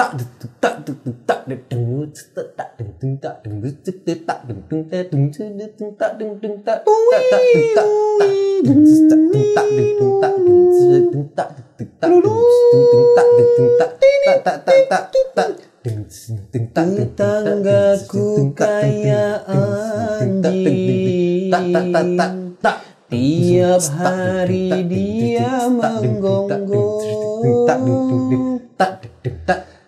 tak tak tak tak Tetanggaku kayak anjing Tiap hari dia menggonggong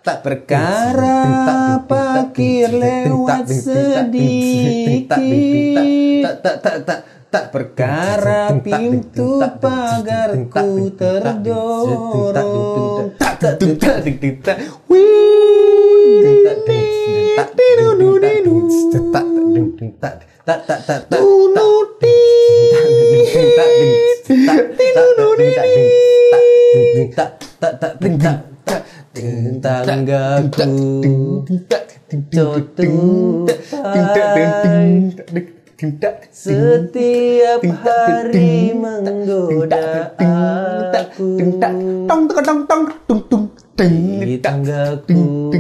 Perkara parkir lewat sedikit Perkara pintu pagarku terdorong Tetanggaku Setiap hari menggoda aku. Di tanggaku.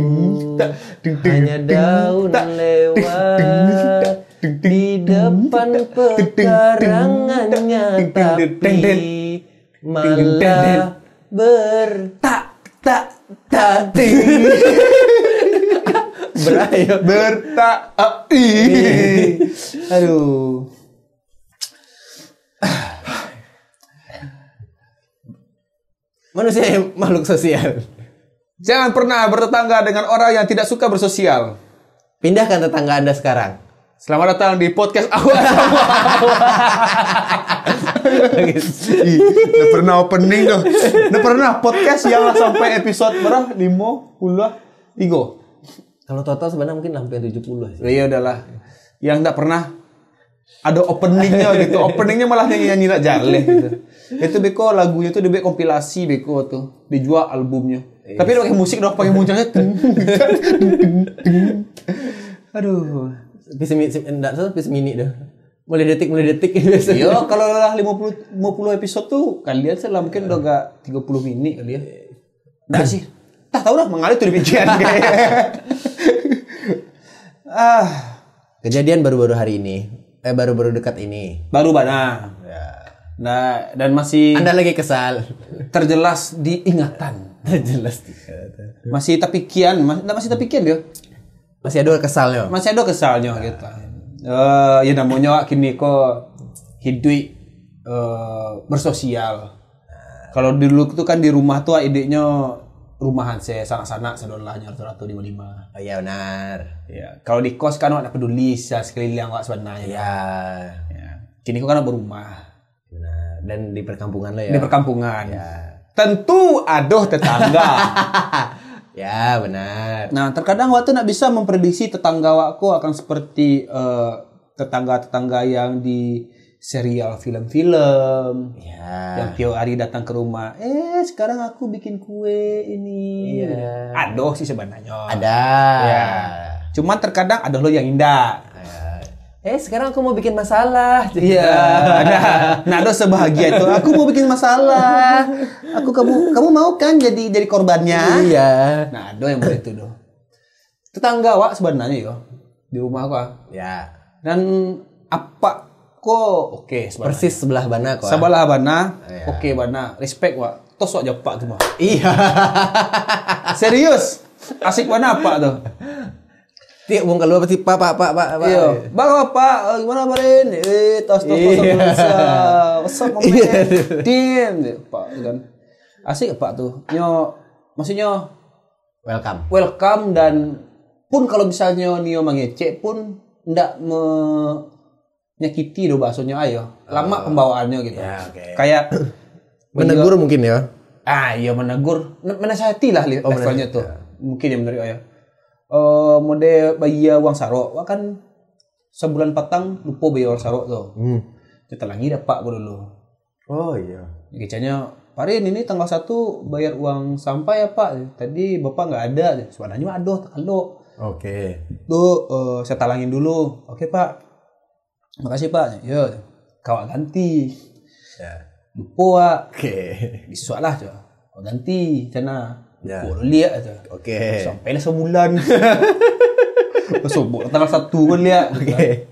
Hanya daun lewat. Di depan pekarangannya Tapi malah bertak tak tak Berayo Bertak Aduh Manusia yang makhluk sosial. Jangan pernah bertetangga dengan orang yang tidak suka bersosial. Pindahkan tetangga Anda sekarang. Selamat datang di podcast awal. Ih, Udah pernah opening tuh. Udah pernah podcast yang sampai episode berapa? Lima puluh tiga. Kalau total sebenarnya mungkin sampai 70 sih. Iya udahlah. Yang enggak pernah ada openingnya gitu. Openingnya malah nyanyi nyanyi nak jale gitu. Itu Beko lagunya tuh dibuat kompilasi Beko tuh. Dijual albumnya. Tapi dia pakai musik dong, pakai munculnya. Aduh. Bisa mi- si- enggak bisa mini dah. Mulai detik mulai detik biasa. Yo, kalau lah 50 50 episode tuh kalian sih lah mungkin udah gak 30 menit kali ya. Enggak sih. Tak tahu lah mengalir tuh di pikiran ah, Kejadian baru-baru hari ini. Eh baru-baru dekat ini. baru bana. Nah, dan masih Anda lagi kesal. terjelas di ingatan. Jelas. Masih tapikian, mas, nah, masih tapikian dia. Masih ada kesalnya. Masih ada kesalnya gitu. Eh, ya namanya kini kok hidup eh, bersosial. Kalau dulu tuh kan di rumah tuh idenya rumahan saya sana-sana sedolahnya rata-rata lima lima. Oh iya benar. Ya, kalau di kos kan ada peduli ya sekeliling wak sebenarnya. Iya. Ya. Kini kok kan berumah Benar. Dan di perkampungan lo ya. di perkampungan. Tentu aduh tetangga. ya benar. Nah, terkadang waktu nak bisa memprediksi tetangga wakku akan seperti eh, tetangga-tetangga yang di serial film-film. Ya. Yang tiap hari datang ke rumah. Eh, sekarang aku bikin kue ini. Iya. Aduh sih sebenarnya. Ada. Ya. Cuman terkadang ada lo yang indah. Eh sekarang aku mau bikin masalah. Iya, ada. Nah, ada sebahagia itu. Aku mau bikin masalah. Aku kamu kamu mau kan jadi jadi korbannya? Iya. Nah, ada yang begitu doh. Tetangga wak sebenarnya yo di rumah aku. ah. Ya. Dan apa kok oke sebenarnya. Persis sebelah mana kok. Sabalah bana. Iya. Oke bana. Respect wak. Tos wak japak cuma. Iya. Serius. Asik bana apa tuh? Tiap bung keluar pasti pak pak pak pak. pak. Iya. Bang apa? Gimana kemarin? Eh, tos tos tos Iya. What's up, my man? Dim, Pak kan. Asik Pak tuh. Nyo maksudnya Welcome. welcome dan pun kalau misalnya Nio mengecek pun ndak menyakiti do bahasanya ayo. Lama pembawaannya gitu. Ya, oke. Kayak Menegur mungkin ya. ah iya menegur, Men- menasihati lah Oh, levelnya tuh. Mungkin ya menurut ayo. Eh mode bayar uang sarok, wah kan sebulan patang lupa bayar uang sarok tuh. Hmm. Kita lagi dapat gue dulu. Oh iya. Kicanya, Pak Rin ini tanggal 1 bayar uang sampah ya Pak. Tadi Bapak nggak ada. Sebenarnya mah ada, kalau Oke. Tuh, eh, saya talangin dulu. Oke Pak. Makasih Pak. Yo, kawak ganti. Ya. Lupa. Oke. Bisa lah coba. Ganti, cina. Ya. Boleh lihat aja. Oke. Sampai lah sebulan. Sobok tanggal satu kan lihat. Oke.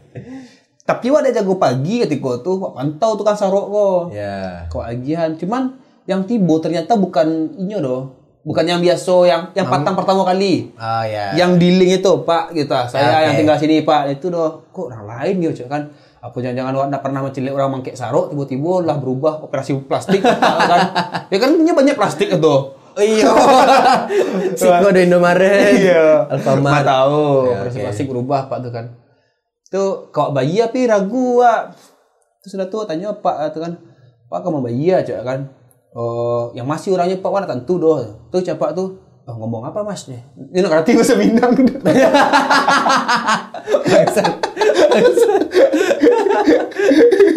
Tapi wak dia jago pagi ketika tu, wak pantau tukang sarok ko. Ya. Kau agihan. Cuman yang tibo ternyata bukan inyo doh. Bukan yang biasa yang yang patang pertama kali. Ah ya. Yang dealing itu, Pak, gitu. Saya Oke. yang tinggal sini, Pak. Itu doh. Kok orang lain gitu kan? Apa jangan-jangan wak nak pernah mencelik orang mangkek sarok tiba-tiba lah berubah operasi plastik kan? Ya kan punya banyak plastik itu. Iya. Siko ada Indomaret. Iya. Alfamart. Tahu. Ya, plastik berubah Pak tuh kan. Tuh kau bayi tapi ragu Pak. Terus sudah tuh tanya Pak tuh kan. Pak kamu bayi ya cak kan. Oh, yang masih orangnya Pak warna tentu doh. Tuh Pak tuh. Oh, ngomong apa mas nih? Ini nak ngerti bahasa Minang.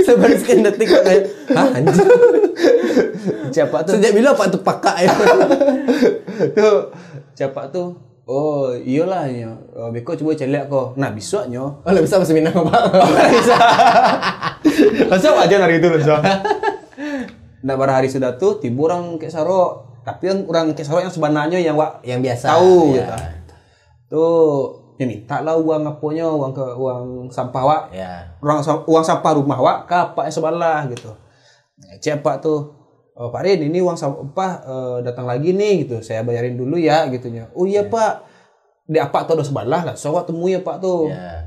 Sebaru sekian detik kok kayak, hah anjir. Cak Pak tuh. Sejak bila Pak tuh pakak ya? tuh Cak Pak tuh. Oh iyalah nyo. Oh, beko coba celek ko. Nah besok nyo. Oh, bisa bahasa Minang Pak. bisa. Langsung aja hari itu langsung. Nah, pada hari sudah tuh tiba orang kayak sarok. Tapi yang orang kayak sarok yang sebenarnya yang wak Yang biasa. tahu ya. gitu. Tuh, ya minta lah uang aponya, uang ke uang sampah wak. Ya. Uang, uang sampah rumah wak apa yang sebelah gitu. Nah, Cek pak tuh. Oh, Pak Rin, ini uang sampah eh, datang lagi nih gitu. Saya bayarin dulu ya gitunya. Oh iya Pak. Di apa tuh ada sebelah lah. So, wak temui ya Pak tuh. Ya.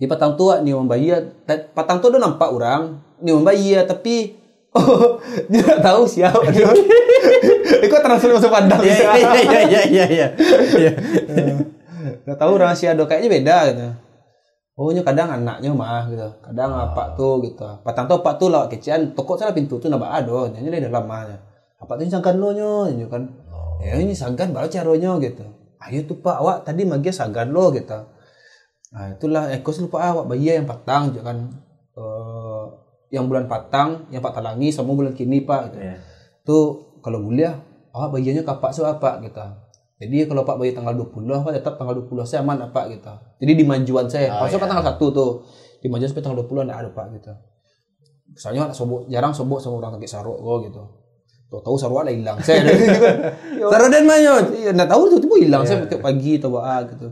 Di patang tua ni orang bayi ta- patang tua dah nampak orang ni orang bayi tapi oh dia tahu siapa dia. Ikut transfer masuk pandang. Ya ya ya ya ya ya. Ya. Tak tahu rahasia do kayaknya beda gitu. Oh nya kadang anaknya mah gitu. Kadang apa tuh gitu. Patang tua pak tuh lawak kecian toko sana pintu tuh nambah ado nyanyi dari dalam mah. Apa tuh sangkan lo nyo nyo kan. Ya ini sangkan baru caronyo gitu. Ayo tuh pak awak tadi magia sangkan lo gitu. Nah itulah ekos lupa awak bayi yang patang juga kan Eh, yang bulan patang yang pak talangi sama bulan kini pak gitu. Ya. Tuh kalau kuliah awak bayinya kapak so apa gitu. Jadi kalau pak bayi tanggal 20 pak tetap tanggal 20 saya aman apa gitu. Jadi di majuan saya. Oh, Masuk iya. tanggal 1 tuh. Di majuan sampai tanggal 20 enggak ada pak gitu. Soalnya sobok jarang sobok sama orang kaki sarok kok gitu. Tuh tahu sarok ada hilang saya. Saroden manyot. Iya, nggak tahu tuh tiba hilang saya tiap pagi atau apa gitu.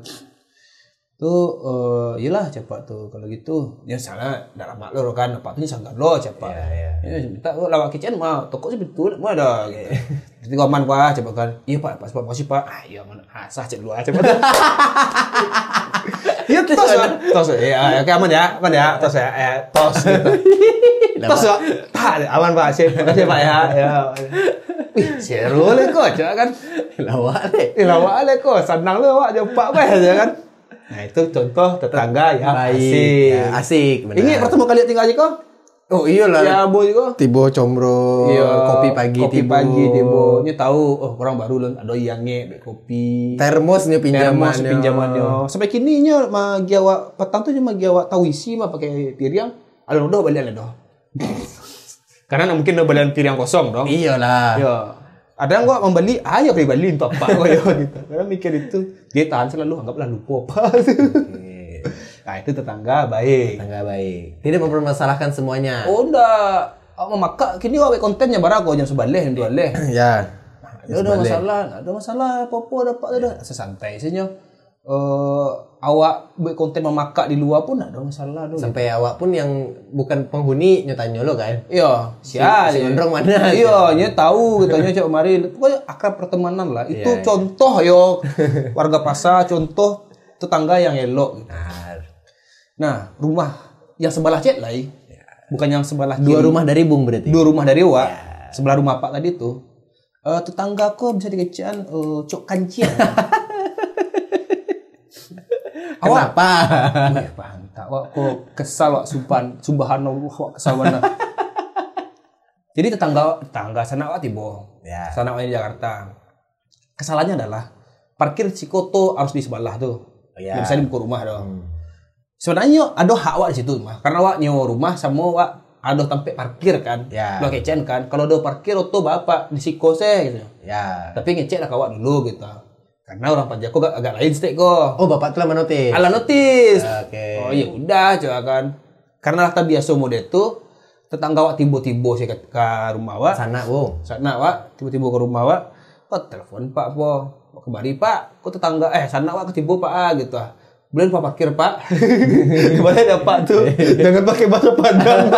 Tuh, eh iyalah cepat tuh kalau gitu. Ya salah, dalam lo kan, apa tuh sangkan lo cepat. Ya ya. Ya, minta oh, lawak kitchen mah toko sih betul, mah ada gitu. Jadi aman pak, coba kan. Iya pak, pas pak masih pak. Ah iya mana asah cek dulu aja cepat. Iya tos, Pak. tos ya, oke aman ya, aman ya, tos ya, eh, tos gitu. Tos Pak. Pak, aman pak, sip, makasih pak ya. ya. Seru le kok, kan. Lawak. Eh, lawak le kok, senang le awak jumpa pak ya kan. Nah itu contoh tetangga ya, Baik. asik. Ya, asik benar. Ini pertama kali tinggal aja kok. Oh iyalah. Ya, bu juga. Tibo combro, kopi pagi kopi tibo. pagi tibo. Ini tahu, oh orang baru loh, ada yang nge, kopi. Termos nih pinjaman. Termos pinjamannya. Sampai kini nya magi awak petang tuh cuma magi awak tahu isi mah pakai piring. Ada udah balik ada doh. Karena mungkin udah balik piring kosong dong. Iyalah. Ya. Ada yang gua membeli, ayo beli beli untuk apa gua ya gitu. Karena mikir itu dia tahan selalu anggaplah lupa apa. nah itu tetangga baik. Tangga baik. Tidak mempermasalahkan semuanya. Oh udah Oh, maka kini awak kontennya barang kau jam sebaleh jam dua leh. Ya. Ada ada masalah, ada masalah, apa-apa dapat ada. Sesantai saja. Eh awak buat konten memakak di luar pun ada masalah dong. Sampai awak pun yang bukan penghuni nyotanya lo kan. Iya, sial. si gondrong mana? Iya, nya tahu katanya cok mari. Pokoknya akrab pertemanan lah. Itu iya. contoh yo warga pasar, contoh tetangga yang elok. Nah, Nah, rumah yang sebelah cet lah. Bukan yang sebelah dua kiri. rumah dari Bung berarti. dua rumah dari Wak. Sebelah rumah Pak tadi tuh. Eh tetangga kok bisa dikecian eh cok kancian. Awak Kenapa? Wih, pantak. Wak kok kesal wak supan. Subhanallah wak kesal mana. Jadi tetangga tetangga sana wak tibo. Ya. Sana wak di Jakarta. Kesalahannya adalah parkir Cikoto harus di sebelah tuh. Oh, ya. Bisa dibuka rumah dong. Sebenarnya ada hak wak di situ mah. Karena wak nyewa rumah sama wak ada tempat parkir kan. Ya. Lo kecen kan. Kalau ada parkir oto bapak di Siko se gitu. Ya. Tapi ngecek lah kawak dulu gitu. Karena orang pajak kok agak, agak lain stek kok. Oh, Bapak telah menotis. Ala notis. Oke. Oh iya udah coba kan. Karena tak biasa mode itu tetangga wak tibo-tibo sih ke, ke rumah wak. Sana, Bung. Sana wak tiba-tiba ke rumah wak. kok telepon pak po kembali pak kok tetangga eh sana pak ketibu pak ah gitu ah Beliin pak parkir pak Gimana ada pak tuh Jangan pakai bahasa Padang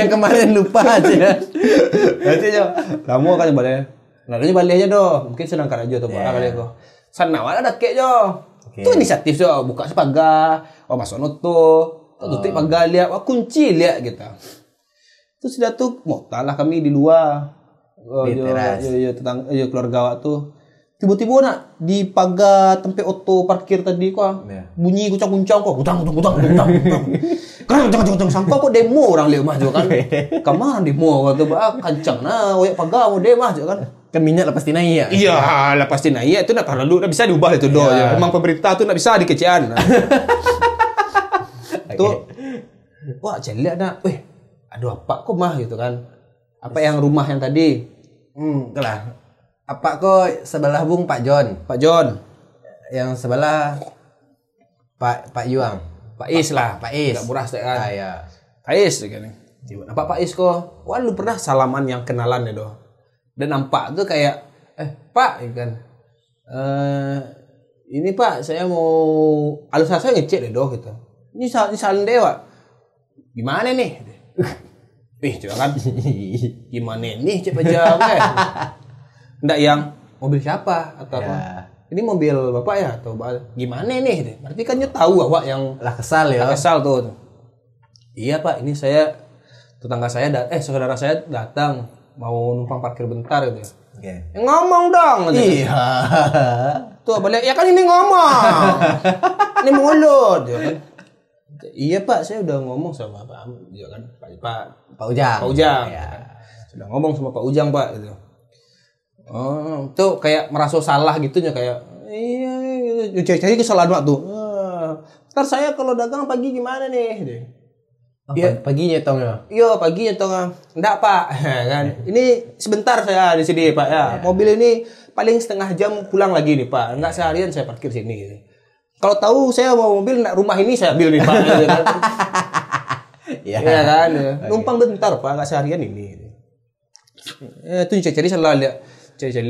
Yang kemarin lupa aja. Nanti aja Kamu kan balik Nanti balik aja doh. Mungkin senang aja tuh pak kali aku. Sana wala ada kek jo. Itu inisiatif jo. Buka sepagar Oh masuk tuh Tutup pagar lihat Wah kunci lihat gitu. Terus sudah tuh Mau lah kami di luar. Oh, Di yo, yo, yo, tetang, yo, keluarga awak tuh. Tiba-tiba nak di pagar tempat auto parkir tadi kok Ya. bunyi kucang-kucang kok gudang gudang gudang gudang gudang. Kan jangan jangan sangka kok demo orang lihat mah jo kan. Kamar demo kata bah kancang nah oyak pagar mau demo kan Kan minyak lepas naik ya. Iya, lah pasti naik itu nak lalu nak bisa diubah itu doh. Iya. Ya. Memang pemerintah tuh nak bisa dikecian. Nah. Tuh, wah jelek nak. Weh, aduh apa kok mah gitu kan? Apa yang rumah yang tadi? Hmm, itulah. Apa kok sebelah Bung Pak John, Pak John, yang sebelah Pak Pak Yuang. Pak Is lah, Pak Is. Nggak murah kan. Ah, ya. Pak Is kan. Tiba, Apa Pak Is kok? Wah lu pernah salaman yang kenalan ya doh. Dan nampak tuh kayak, eh Pak, ya kan. Eh ini Pak, saya mau alus saya ngecek deh doh gitu. Ini sal ini salin dewa. Gimana nih? Ih, coba kan. Gimana nih cek jawab eh. Nggak yang mobil siapa atau apa? Ya. Ini mobil bapak ya atau Bapak? gimana nih? Berarti kan dia tahu awak yang Lah kesal ya. Nggak kesal tuh. Iya pak, ini saya tetangga saya dat eh saudara saya datang mau numpang parkir bentar gitu. ya. Oke. Ya, ngomong dong. gitu. Iya. Tuh balik ya kan ini ngomong. ini mulut, ya kan. Iya pak, saya udah ngomong sama Pak ya kan Pak Pak Pak Ujang. Pak Ujang. Ya. Sudah ngomong sama Pak Ujang pak gitu. Oh, tuh kayak merasa salah gitu ya kayak iya gitu. cari-cari kesalahan waktu. Ah, ntar saya kalau dagang pagi gimana nih? Gitu. Iya. Paginya tong ya. Iya pagi atau enggak pak. Kan? Ini sebentar saya di sini pak ya. Mobil ini paling setengah jam pulang lagi nih pak. Enggak seharian saya parkir sini. Gitu. kalau tahu saya mau mobil nak rumah ini saya ambil nih pak. Gitu kan? Iya. Iya kan? Numpang bentar pak. Enggak seharian ini. Eh, itu cari salah lihat cari cari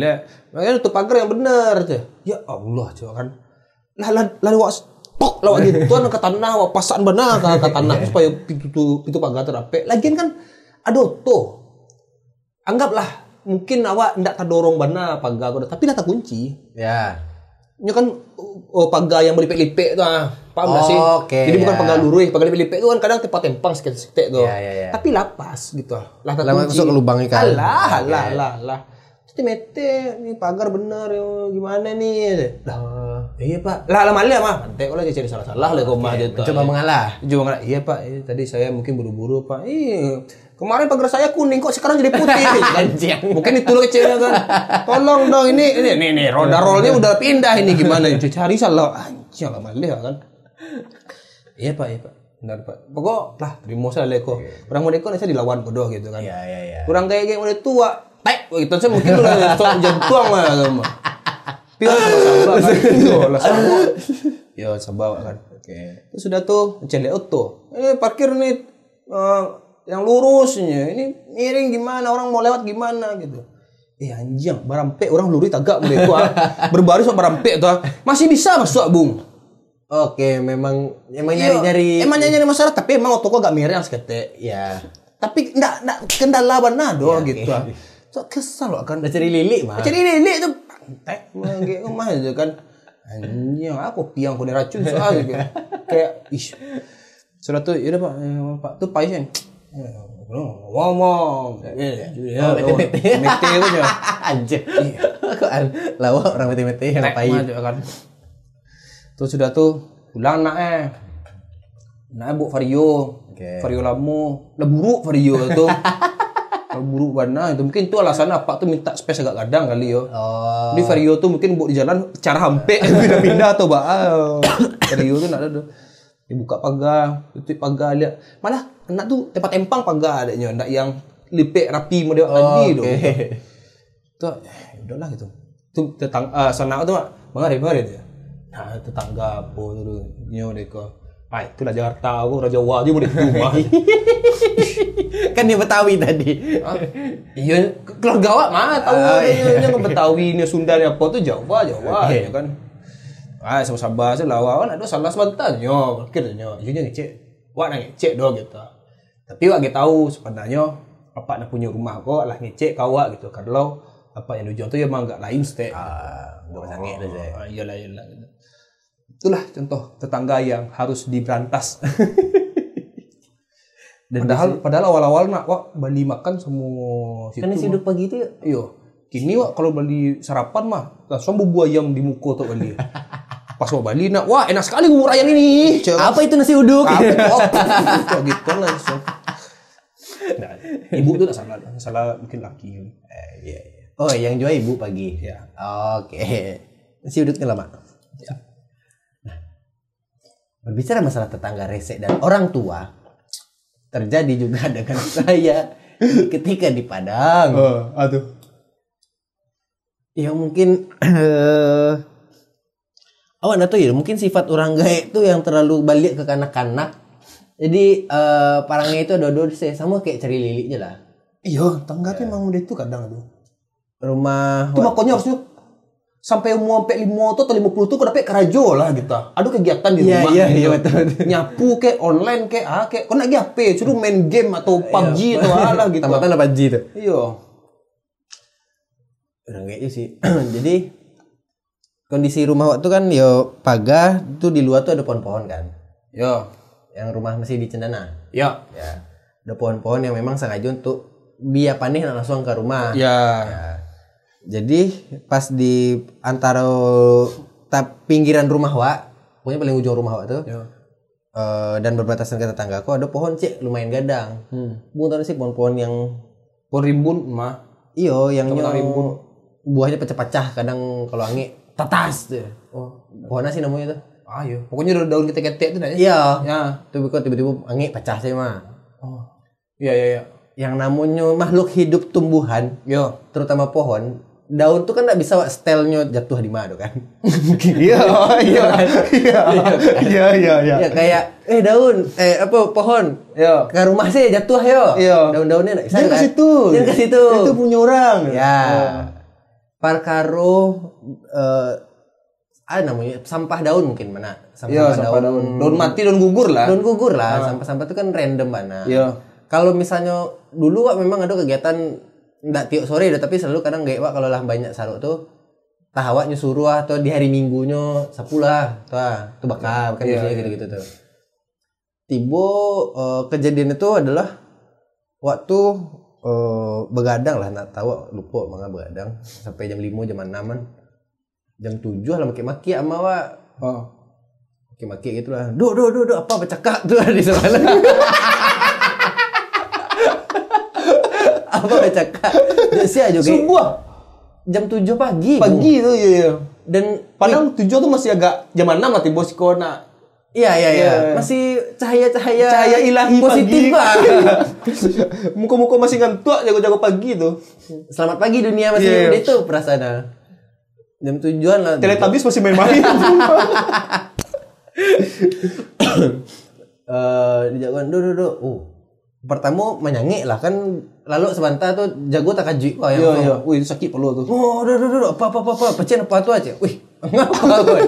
makanya tutup pagar yang benar tuh ya Allah coba kan? Lah lah lah pok lewat gitu kan ke tanah wah pasang benar ke, ke tanah supaya pintu tu- pintu pagar terape lagian kan aduh tuh anggaplah mungkin awak ndak terdorong benar pagar tapi dah terkunci Ya. ini kan oh, pagar yang berlipet-lipet tuh ah. paham nggak sih Oke, jadi bukan ya. pagar lurus pagar lipet-lipet itu kan kadang tempat tempang seketik tuh Ya, ya, ya. tapi lapas gitu lah lah Lah, masuk ke lubang ikan. alah alah alah alah mete nih pagar bener yo gimana nih lah iya pak. Lah lama lihat mah mantek kalau jadi salah salah lah kau mah gitu Coba mengalah. Coba nggak iya pak. Eh, tadi saya mungkin buru-buru pak. Iya. Kemarin pagar saya kuning kok sekarang jadi putih. Anjing. mungkin itu kecilnya kan. Tolong dong ini ini nih, nih roda rollnya udah pindah ini gimana cari salah. Anjing lama lihat kan. Iya pak iya pak. Benar pak. Pokok lah terima saya leko. Orang mau deko saya dilawan bodoh gitu kan. Iya, iya, iya. kurang kayak kayak udah tua tek gitu. Saya mungkin udah jantung lah sama Pion sama kan Yo, lah sama yo sabar kan. Oke. Terus sudah tuh celek auto eh parkir nih eh, yang lurusnya ini miring gimana orang mau lewat gimana gitu. Eh anjing barampe orang lurus tagak mulai tua berbaris sama barampe tuh ah. masih bisa masuk bung. Oke, memang emang Iya, nyari-nyari. emang nyari nyari masalah tapi emang auto kok gak miring seketek ya. tapi enggak enggak kendala benar doh gitu ah. so kesal loh kan. Udah cari lilik mah. Jadi ini tuh pantai mengge rumah aja kan. Anjing, aku piang kena racun soal gitu. Kayak ish. Sudah tuh, ya Pak, eh, Pak tuh pais kan. Eh, Ngomong. Eh, ya, mete-mete. Mete itu aja. Anjir. Kok an lawak orang mati-mati yang Tek ngapain? aja kan. Terus sudah tuh pulang nak eh. Nak bu Vario. Oke. Vario lamu. Lah buruk Vario itu. Buruk warna itu mungkin itu alasan apa tuh minta space agak kadang kali yo. Oh. Di Vario tuh mungkin buat di jalan cara hampe pindah-pindah mbak. Ah, Vario tuh nak ada. Dibuka pagar, tutup pagar lihat. Malah enak tuh tempat empang pagar adanya, enggak yang lipek rapi model tadi Oke. tuh. Tuh, eh, udahlah gitu. Tuh tetang ah sana tuh Mak. mengari mengari dia. Nah, tetangga apa tu nyo deka. Ah, itulah Jakarta aku Raja Jawa aja di rumah. kan dia Betawi tadi. Ah, iya, keluarga awak mah tahu Ah, iya. yang Betawi, ini Sunda, ini apa tuh Jawa, Jawa Oke. ya kan. Ah, sama sabar sih lah, awak ada salah sebentar nyo, akhirnya iya ngecek, wak nak ngecek doh gitu. Tapi wak kita tahu sebenarnya apa nak punya rumah kok lah ngecek kawak gitu. Kalau apa yang tujuan tuh ya emang nggak lain stek. Ah, gak sange dah saya. Ah, iyalah iyalah. gitu. Itulah contoh tetangga yang harus diberantas. Dan padahal padahal awal-awal nak wak Bali makan semua situ. Mah. uduk pagi itu ya. Iya. Kini wak kalau beli sarapan mah langsung bubur ayam di muka tuh beli. Pas mau Bali nak, wah enak sekali bubur ayam ini. Cek, Apa itu nasi uduk? apa itu? Gitu langsung. Nah, ibu tuh salah, salah mungkin laki. Eh, iya, iya. Oh, yang jual ibu pagi. Ya. Oke. Nasi uduknya lama. Berbicara masalah tetangga rese dan orang tua, terjadi juga dengan saya ketika di Padang. Oh, aduh. Ya mungkin eh awak nggak tahu ya mungkin sifat orang gaek itu yang terlalu balik ke kanak-kanak. Jadi eh parangnya itu ada dua saya sama kayak cari lili aja lah. Iya, tangga tuh emang udah itu kadang tuh. Rumah Itu makanya harusnya sampai umur sampai lima tuh atau lima puluh tuh kau dapat kerajo lah gitu. Ada kegiatan di Iya, rumah. iya, gitu. iya, betul, betul. Nyapu kayak online kayak ah kayak kau nak HP, suruh main game atau PUBG atau alah gitu. Tambatan apa Ji tuh? Iya. Orang kayak sih. Jadi kondisi rumah waktu kan yo pagar itu di luar tuh ada pohon-pohon kan. Iya. Yang rumah masih di Cendana. Ya. Ya. Ada pohon-pohon yang memang sengaja untuk biar panih langsung ke rumah. Ya. Ya. Jadi pas di antara tap pinggiran rumah wa, pokoknya paling ujung rumah wa tuh, Ya. eh, dan berbatasan ke tetanggaku ada pohon cek lumayan gadang. Hmm. Bukan tahu sih pohon-pohon yang Pohon rimbun mah. iyo yang Teman nyo- rimbun. buahnya pecah-pecah kadang kalau angin tatas tuh. Oh. Pohon apa sih namanya tuh? Ah iya. Pokoknya daun daun ketek-ketek itu dah. ya? Iya. Ya. Tuh kok tiba-tiba angin pecah sih mah. Oh. Iya iya iya. Yang namanya makhluk hidup tumbuhan, Yo. terutama pohon, daun tuh kan nggak bisa stelnya jatuh di mana kan? Iya, iya. Iya. Iya iya iya. ya kayak eh daun eh apa pohon Iya. ke rumah sih jatuh yo Iya. daun-daunnya nggak bisa Jangan ke kan? situ. jangan ke situ Itu punya orang. ya parkaro eh ah namanya sampah daun mungkin mana Iya, sampah daun. Daun mati, daun gugur lah. daun gugur lah sampah-sampah itu kan random mana Iya. kalau misalnya dulu Wak, memang ada kegiatan nggak tiap sore dah tapi selalu kadang gak Wak, kalau lah banyak saruk tuh tahawak nyuruh ah, atau di hari minggunya sapu lah tuh ah, tuh bakar kan Iya, biasanya iya. gitu-gitu tuh. Tiba eh, kejadian itu adalah waktu eh, begadang lah nak tahu lupa mangga begadang sampai jam 5 jam 6 an. Jam 7 lah maki-maki sama Wak. Oh. maki-maki gitu lah. Duh duh duh duh apa bercakap tuh di sebelah apa dia sih aja kayak Sungguh jam 7 pagi pagi tuh iya. iya. dan Padahal tujuh tuh masih agak jam 6 lah tiba nak iya iya iya Iya. masih cahaya-cahaya cahaya ilahi positif pagi. Muka-muka masih ngantuk jago-jago pagi tuh. selamat pagi dunia masih Iya. udah itu perasaannya jam tujuan lah Teletubbies masih main-main. eh di jagoan duh duh duh uh pertama menyangik lah kan lalu sebentar tuh jago tak kaju kok yang Iya iya. Wih, itu sakit perlu tuh. Oh, udah, udah, udah, apa, apa, apa, apa, pecen apa tuh aja. Wih, ngapa gue?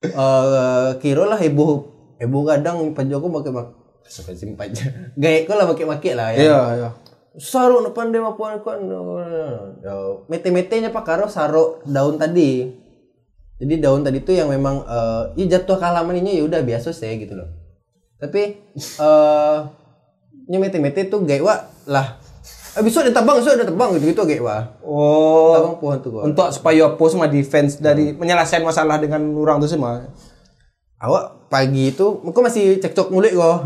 Eh, kira lah ibu, ibu kadang penjogo pakai mak, sampai simpan aja. Gaya kau lah pakai pakai lah ya. Iya iya. Saruk depan dia mapuan kan. Mete-metenya pak karo saruk daun tadi. Jadi daun tadi tuh yang memang eh ya jatuh ke halaman ini ya udah biasa sih gitu loh. Tapi eh nya mete-mete tuh gaya wa lah. Eh besok ada tebang, besok ada tebang gitu gitu gaya wa. Oh. Tebang pohon tuh gua. Untuk supaya apa semua defense dari menyelesaikan masalah dengan orang tuh semua. Awak pagi itu, kok masih cekcok mulut kok.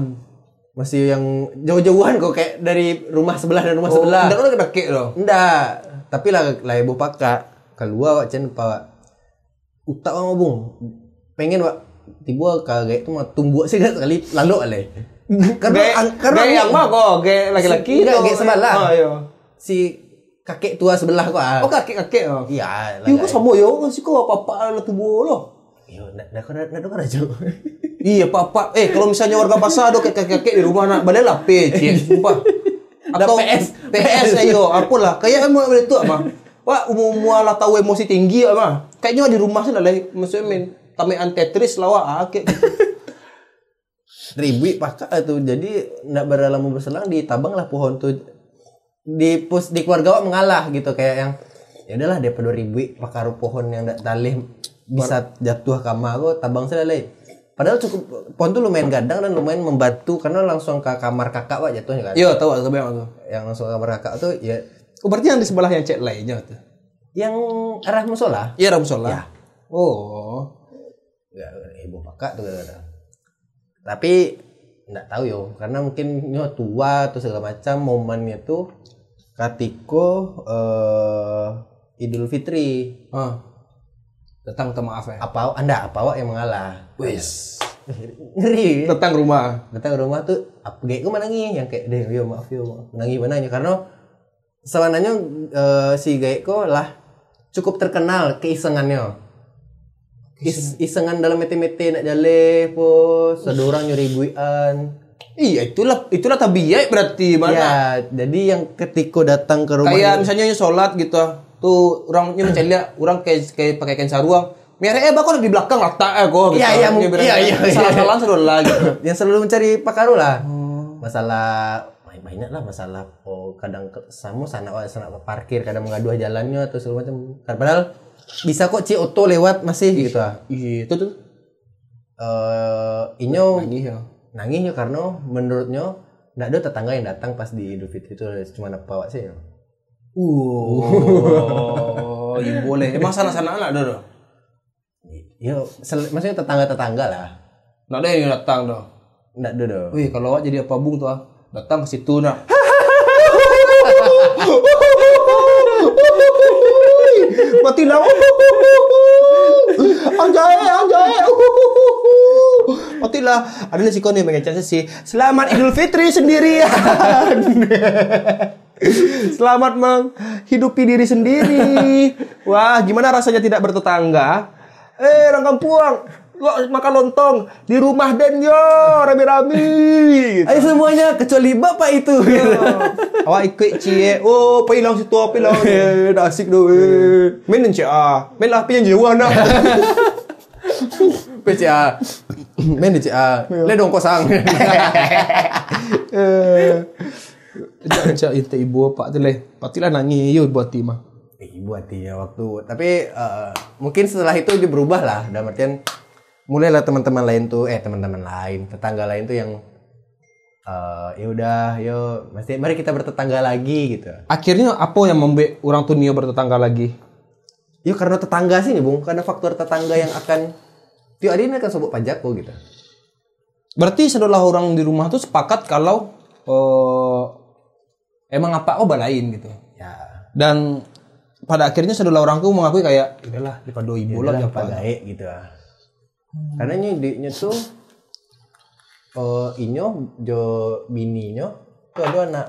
Masih yang jauh-jauhan kok kayak dari rumah sebelah dan rumah sebelah. Enggak udah kaki loh. Enggak. Tapi lah lah ibu pakak keluar wak cen pak utak wak bung pengen wak tiba kaget itu mah tumbuh sih sekali lalu ale karena Gaya- ang- karena gaya yang mah kok, gaya laki-laki tuh. gaya sebelah. Oh iya. si kakek tua sebelah kok ah. Oh kakek-kakek oh. iya Iya kok sama ya, kok sih kok apa-apa lah tubuh lo. iya ndak ndak ndak ndak aja Iya papa, eh kalau misalnya warga pasar ada kakek-kakek di rumah nak balik lah PC, sumpah. Atau PS, PS ayo, apalah. Kayak emang itu apa? Wah, umum lah tahu emosi tinggi apa? Kayaknya di rumah sih lah, maksudnya main tamean Tetris lah wah, ah. Ribu pakak tuh. Jadi ndak berlama berselang ditabang lah pohon tuh di pus di keluarga wak mengalah gitu kayak yang ya udahlah daripada ribu pakar pohon yang ndak talih bisa jatuh kamar aku tabang saya lagi. Padahal cukup pohon tuh lumayan gadang dan lumayan membantu karena langsung ke kamar kakak wak jatuhnya kan. Iya, tahu aku tuh. Yang langsung ke kamar kakak tuh ya Oh, berarti yang di sebelah yang cek lainnya tuh. yang arah musola. Iya, Ramsola. Ya. Oh. Ya, ibu kakak tuh kadang-kadang. Tapi nggak tahu yo karena mungkin nyo tua atau segala macam momennya tuh katiko eh Idul Fitri Ah. Datang minta maaf ya. apa anda apa awak yang mengalah Wis. ngeri Datang rumah. ke rumah tuh apa kayak gue menangi yang kayak deh yo maaf yo maaf. menangi mana karena sebenarnya eh, si Gaeko lah cukup terkenal keisengannya Is, isengan dalam mete-mete nak jale po ada orang nyuri buian Iya, itulah itulah tabiat berarti mana? ya jadi yang ketika datang ke rumah Kayak misalnya sholat gitu. Tuh orangnya mencari lihat orang kayak kayak pakai kain saruang. Mere eh bakal di belakang letak eh kok gitu. Iya, iya, Dia bilang, iya, iya, iya. Salah-salah sudah lah gitu. yang selalu mencari pakaru lah masalah main-mainnya lah masalah oh kadang ke, sama sana oh, sana parkir kadang mengadu jalannya atau segala macam padahal bisa kok ci auto lewat masih gitu ah Iya, itu tuh. eh inyo Nangis ya. nangis yo karena menurutnya ndak ada tetangga yang datang pas di Idul Fitri itu cuma apa sih yo. Oh, iya boleh. Emang sana-sana anak ada Yo, sel- maksudnya tetangga-tetangga lah. Nggak ada yang datang dah. Ndak ada do. Wih, kalau awak jadi apa bung tuh ah? Datang ke situ nak. Mati lah. Anjay, anjay. Mati lah. Ada nasi kau nih mengecek sih. Selamat Idul Fitri sendirian. Selamat menghidupi diri sendiri. Wah, gimana rasanya tidak bertetangga? Eh, orang kampung, Wah, makan lontong di rumah Den yo, rame-rame. Gitu. Ayo semuanya kecuali bapak itu. Awak ikut cie. Oh, pergi lang situ, pergi lang. Eh, dah asik doh. Eh. Main dan cie ah. Main lah, yang jiwa nak. PCA. Men di CA. Le dong kosang. Eh. Jangan cak itu ibu apa tu leh. Patilah nangis yo buat timah. Ibu hatinya waktu. Tapi eh, mungkin setelah itu dia berubah lah. Dalam artian mulailah teman-teman lain tuh, eh teman-teman lain, tetangga lain tuh yang eh ya udah, yo, mesti mari kita bertetangga lagi gitu. Akhirnya apa yang membuat orang tuh Nio bertetangga lagi? Yo karena tetangga sih nih, Bung. Karena faktor tetangga yang akan Tio ini akan sobok pajakku gitu. Berarti setelah orang di rumah tuh sepakat kalau eh, emang apa oh balain gitu. Ya. Dan pada akhirnya setelah orang tuh mengakui kayak udahlah daripada ibu lah apa. gae gitu ah. Karena nya nya tuh eh inyo jo bininya tuh ada anak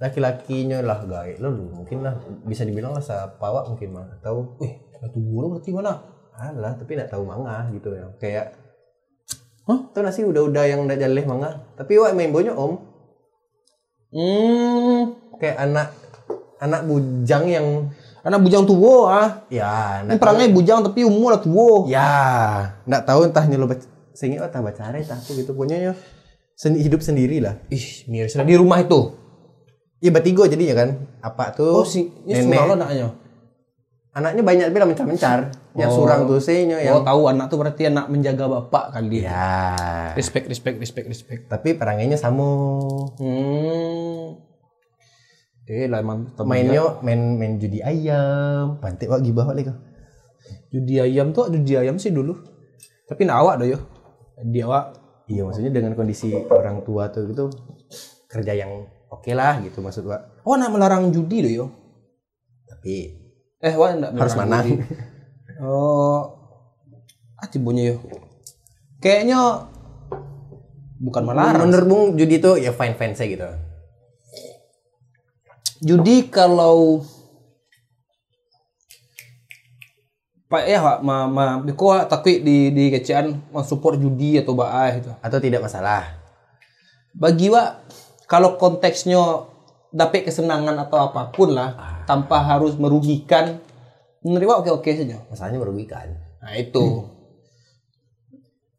laki-lakinya lah gae lo lu mungkin lah bisa dibilang lah sapawak mungkin mah atau Wih, satu bulan berarti mana? alah tapi nggak tahu manga gitu ya kayak Hah? Tuh nasi udah-udah yang udah jaleh manga. Tapi wak main bonyo om. Hmm, Kayak anak anak bujang yang anak bujang tua ah. ya Ini perangnya bujang tapi umur lah tua. Ya, nggak tahu entah nyelo singi oh, entah baca are entah aku gitu punya ya. Sen, hidup sendiri lah. Ih, miris lah di rumah itu. Iya bertiga jadinya kan. Apa tuh? Oh, si ini surang lo anaknya. Anaknya banyak bilang mencar-mencar. Yang Oh. surang tuh sihnya Oh, yang tahu anak tuh berarti anak menjaga bapak kali. Ya. Respect, respect, respect, respect. Tapi perangainya sama. Hmm. Eh, lah emang Mainnya main main judi ayam. Pantik wak gibah wak lagi. judi ayam tuh judi ayam sih dulu. Tapi nak awak yo. Dia awak Iya maksudnya dengan kondisi orang tua tuh gitu kerja yang oke lah gitu maksud wak. Oh, nak melarang judi doh yo. Tapi Eh, wah enggak harus menang. judi. Oh. Ah, tibunya yo. Kayaknya bukan melarang. Menurut Bung judi tuh ya fine fine saya gitu. Judi kalau Pak ya Pak, ma ma biko takui di di kecean support judi atau baah itu. Atau tidak masalah. Bagi wa kalau konteksnya dapat kesenangan atau apa pun lah tanpa harus merugikan menurut wa oke-oke saja. Masalahnya merugikan. Nah, itu.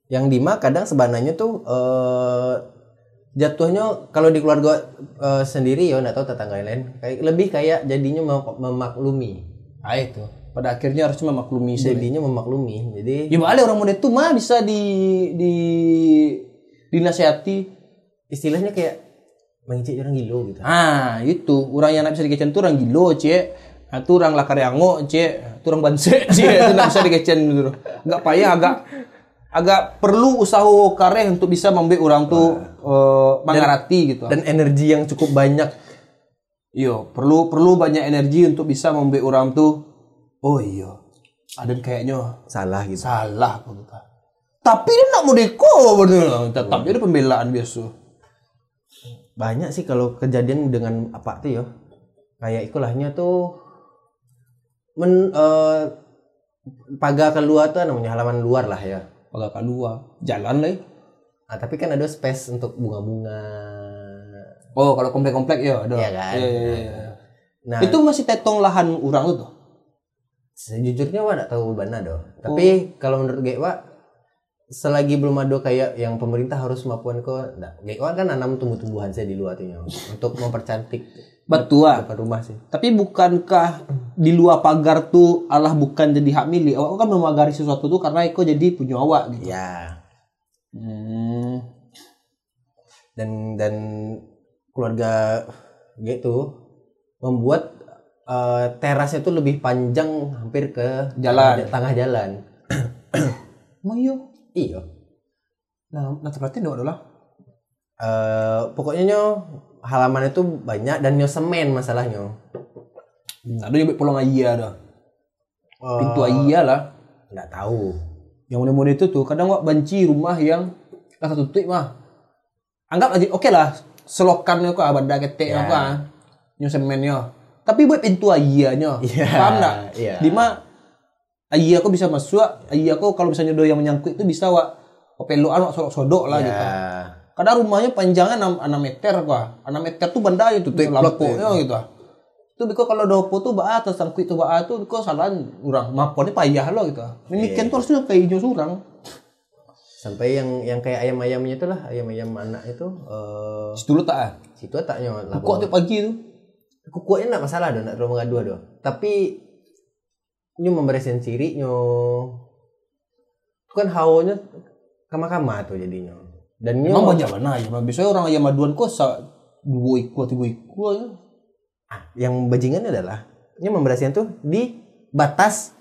Yang Dima kadang sebenarnya tuh eh jatuhnya kalau di keluarga eh, sendiri ya nggak tahu tetangga lain kayak lebih kayak jadinya mem- memaklumi. Nah, itu. Pada akhirnya harus memaklumi. Jadinya memaklumi. Jadi Ya balik orang muda itu mah bisa di di dinasihati. istilahnya kayak mengicik orang gilo gitu. Ah, itu. Orang yang nak bisa dikecen tuh orang gilo, cek. Nah, itu orang lakar yango, cek. Itu orang banse, cek. Itu bisa dikecen gitu. Agak payah, agak agak perlu usaha kareh untuk bisa membuat orang tuh eh, mengerti gitu. Dan energi yang cukup banyak. Iya, perlu perlu banyak energi untuk bisa membuat orang tuh oh iya. Ada kayaknya Salah gitu. salah tuh. Tapi dia nak mau deko bener. Tetap jadi pembelaan biasa. Banyak sih kalau kejadian dengan apa tuh ya. Kayak ikulahnya tuh men eh, pagar keluar tuh namanya halaman luar lah ya. Agak kedua, jalan lah. ya. Ah, tapi kan ada space untuk bunga-bunga. Oh, kalau komplek-komplek ya ada. Iya kan? Iya, iya, iya. Nah, Itu masih tetong lahan orang tuh. tuh? sejujurnya Wak nggak tahu mana doh. Tapi kalau menurut gue Wak, selagi belum ada kayak yang pemerintah harus mapuan kok, nah, gue Wak kan nanam tumbuh-tumbuhan saya di luar tuh untuk mempercantik Betul. depan rumah sih. Tapi bukankah di luar pagar tuh Allah bukan jadi hak milik? Awak kan memagari sesuatu tuh karena itu jadi punya awak gitu. Ya, Hmm. dan dan keluarga gitu membuat eh, terasnya tuh lebih panjang hampir ke Jalan. tengah jalan. Emang iya. Iya. Nah, nah berarti enggak adalah. Eh, pokoknya nyo halaman itu banyak dan nyo semen masalahnya. Hmm, ada yang pulang ayah dah. Eh, Pintu ayah lah. nggak tahu. Yang muda-muda itu tuh kadang wak benci rumah yang kata tutup mah. Anggap aja oke lah selokannya kok abada ketek Ya. apa nyo semennya. Tapi buat pintu ayahnya. Iya, Paham enggak? iya. Di mana ayah kok bisa masuk, ayah kok kalau misalnya do yang menyangkut itu bisa wak peluan wak sodok-sodok lah ya. gitu. Kadang rumahnya panjangnya 6, 6 meter gua. 6 meter tuh benda itu tuh plot lampunya gitu. Itu biko kalau dopo tuh baa atau sangkut itu baa tuh biko salah orang maponnya payah lo gitu. Ini kan tuh harusnya kayak hijau surang. Sampai yang yang kayak ayam-ayamnya itu lah, ayam-ayam anak itu eh Dulu tak ah. situ tak nyo lah. Kok tiap pagi tuh. Kukunya enggak masalah dong, enggak terlalu mengadu doh. Tapi nyo memberesin ciri nyo kan hawonya kama-kama tuh jadinya. Dan nyo Emang banyak mana ya? Biasanya orang ayam maduan kok sa dua iku tiga iku aja. yang bajingan adalah nyo memberesin tuh di batas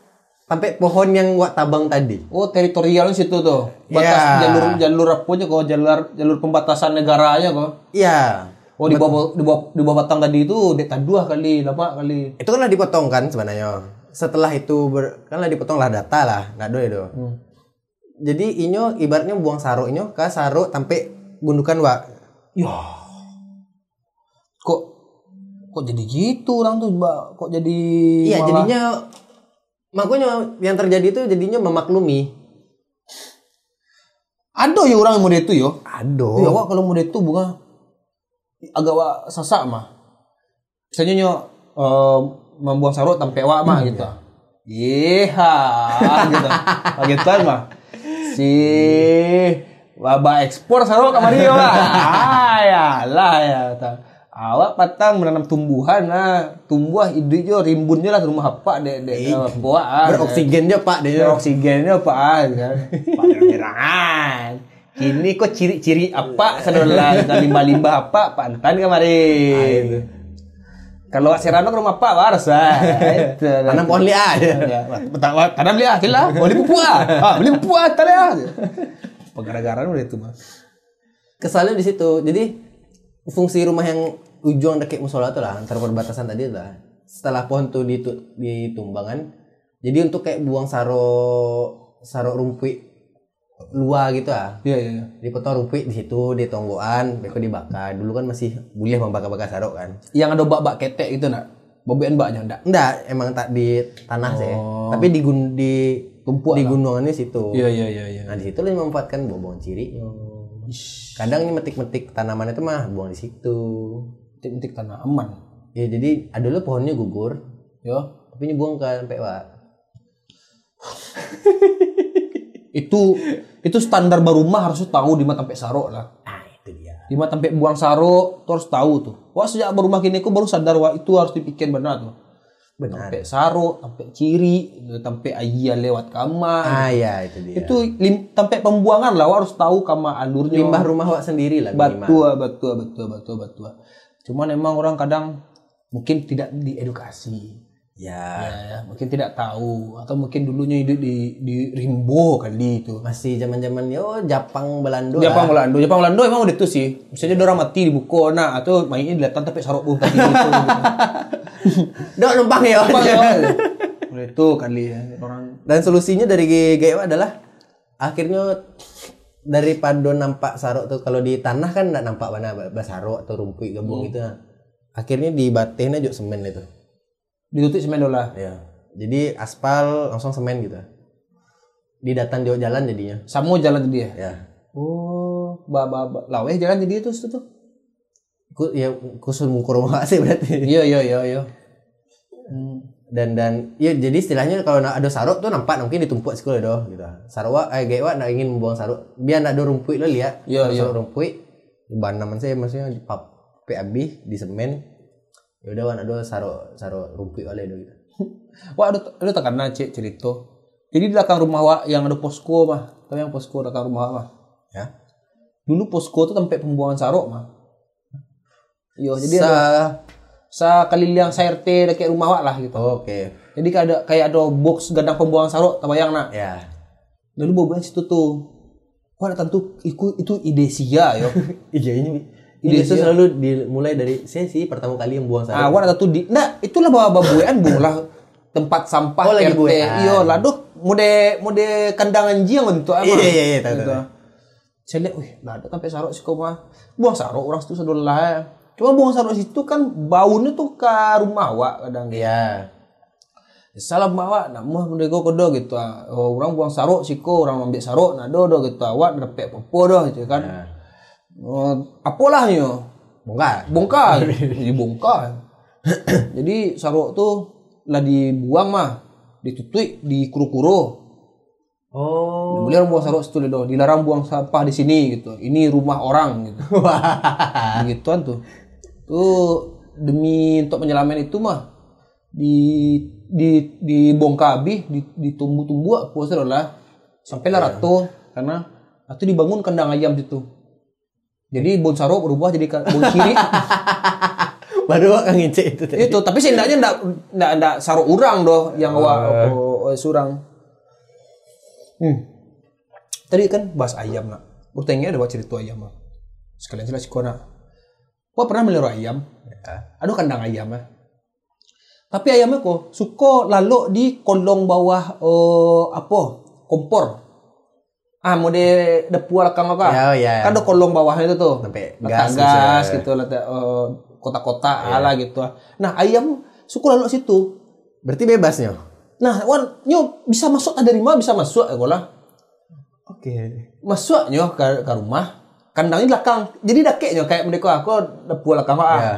sampai pohon yang gua tabang tadi. Oh teritorial situ tuh. Batas Ya. jalur jalur apa aja kok jalur jalur pembatasan negaranya kok. Iya. Oh di bawah di bawah di bawah batang tadi itu deta dua kali lama kali. Itu kan lah dipotong kan sebenarnya. Setelah itu ber, kan lah dipotong lah data lah, nggak do itu. Jadi inyo ibaratnya buang saruk inyo ke saruk sampai gundukan wa. Ya. Kok kok jadi gitu orang tuh Mbak? Kok jadi Iya, malah- jadinya makanya yang terjadi itu jadinya memaklumi. ada ya orang yang model itu yo. Aduh. Ya wak kalau model itu bunga agak wak sasak mah. Misalnya nyo eh, membuang sarut sampai wak mah gitu. Iya, gitu. Gitu mah. Si Baba ekspor sarut kamari Pak. Ah, ya lah ya. ta. Awak patang menanam tumbuhan nah, tumbuh ide jo rimbunnya lah rumah apa dek dek buah ah. Beroksigennya Pak Ya, dia. oksigennya apa kan? Pangeran. Kini kok ciri-ciri apa saudara limbah-limbah apa pantan kemarin. Kalau wak serana ke rumah Pak waras ah. Itu. Tanam pohon betul. Tanam lihat lah. Beli pupuk ah. Beli pupuk ah tadi ah. Penggara-gara udah itu mah. Kesalnya di situ. Jadi fungsi rumah yang ujung dekat musola itu lah antara perbatasan tadi lah. Setelah pohon tuh ditu- ditumbangan, jadi untuk kayak buang saro saro rumput luar gitu ah. Iya iya. iya. Dipotong rumput di situ, di tonggoan, beko dibakar. Dulu kan masih boleh membakar-bakar sarok kan. Yang ada bak-bak ketek itu nak. Babuan mbaknya enggak. Enggak, emang tak di tanah sih. Oh. Tapi di gun di Tumpuk di gunungannya situ. Iya iya iya iya. Nah, di situ lo memanfaatkan buang cirinya. Kadang ini metik-metik tanaman itu mah buang di situ. Titik-titik tanah aman. Ya jadi ada lo pohonnya gugur, Ya. tapi ini buang kan sampai Wak. Itu itu standar barumah harus tahu di mata sampai sarok lah. Ah, itu dia. Di mata sampai buang sarok tuh harus tahu tuh. Wah sejak barumah kini aku baru sadar wah itu harus dipikir benar tuh. Benar. Sampai sarok, sampai ciri, sampai ayah lewat kamar. Ah, ya itu dia. Itu lim, sampai pembuangan lah wah harus tahu kamar alurnya. limbah rumah Wak sendiri lah. Betul, betul, betul, betul, betul. Cuman emang orang kadang mungkin tidak diedukasi. Ya. Ya, ya, mungkin tidak tahu atau mungkin dulunya hidup di di Rimbo kali itu. Masih zaman-zaman yo Jepang Belanda. Jepang Belanda, Jepang Belanda emang udah itu sih. Misalnya orang mati di buku, nah atau mainnya dilihat tapi sarok kaki gitu. Dok numpang ya. Apa ya? Udah itu kali ya orang. Dan solusinya dari GGW adalah akhirnya daripada nampak sarok tuh kalau di tanah kan nggak nampak mana bas sarok atau rumput gabung gitu. Akhirnya dibatin aja semen itu. Ditutup semen dola. Ya. Jadi aspal langsung semen gitu. Di datan jauh jalan jadinya. Samo jalan tadi ya. Ya. Oh, ba ba, ba. laweh jalan jadi itu situ tuh. Ku, ya khusus ngukur sih berarti. Iya iya iya iya. Dan dan ya jadi istilahnya kalau ada sarok tuh nampak mungkin ditumpuk sekolah doh gitu. Sarwa eh gawa nak ingin membuang sarok biar nak ada rumput lo lihat. Iya, iya. rumput bahan naman saya maksudnya di pap PAB di semen. Ya udah wan ada sarok sarok rumput oleh gitu. Wah, ada tak karena cek cerita. Jadi di belakang rumah wak yang ada posko mah. Tahu yang posko belakang rumah mah. Ya. Dulu posko tuh tempat pembuangan sarok mah. Yo, jadi Sa ada sa kalilang sa RT dekat rumah wak lah gitu. Oh, Oke. Jadi kayak ada kayak ada box gandang pembuangan sarok, tak bayang nak. Ya. Lalu bawa situ tuh. Wah, tentu itu itu ide sia yo. Iya ini Ide ini itu sih. selalu dimulai dari saya sih pertama kali yang buang sarok. Ah, wah tentu di. Nah, itulah bawa babuan bung lah tempat sampah Oh, lagi RT. Iya, lah duh mode mode kandangan jiang untuk apa? Iya, iya, iya, tahu, Gitu. tahu. Saya lihat, wih, lah ada sampai sarok sih kau mah. Buang sarok orang situ sedolah. ya. Cuma buang sarok situ kan baunya tuh ke rumah wak kadang. Iya. Salah bawa, nak mah mendego kodo gitu. ah. Oh, orang buang sarok sih kau orang ambil sarok, nak do do gitu. Awak dapat popo doh gitu kan. Nah. Oh, apalah nyo. Bongkar. bongkar. Jadi bongkar jadi sarok tuh lah dibuang mah ditutup di kuru-kuru Oh. boleh orang buang sarok situ doh dilarang buang sampah di sini gitu. Ini rumah orang gitu. Begituan tuh. Tuh demi untuk penyelaman itu mah di di dibongkar habis di ditumbuh-tumbuh sih lah. Sampai lah ratu karena itu dibangun kandang ayam situ jadi bon sarok berubah jadi bon kiri. Baru kan ngecek itu tadi. itu tapi seenggaknya ndak ndak ndak sarok urang doh yang wa oh, oh, surang. Hmm. tadi kan bahas ayam nak. Bertanya ada cerita ayam nak sekalian jelas kau nak. Wah pernah melihara ayam. Aduh kandang ayam ya tapi ayamnya kok suka lalu di kolong bawah eh, apa? Kompor ah mode depu belakang apa Ya, ya. kan ada kolong bawahnya itu tuh Sampai gas, gas gas bisa. gitu lah eh, kota-kota ala gitu nah ayam suka lalu situ Berarti bebasnya. nah wan nyo bisa masuk ada dari mana bisa masuk ya lah Oke. masuk nyo ke, ke rumah kandangnya belakang jadi dakeknya kayak mereka aku depu belakang ah. Ya.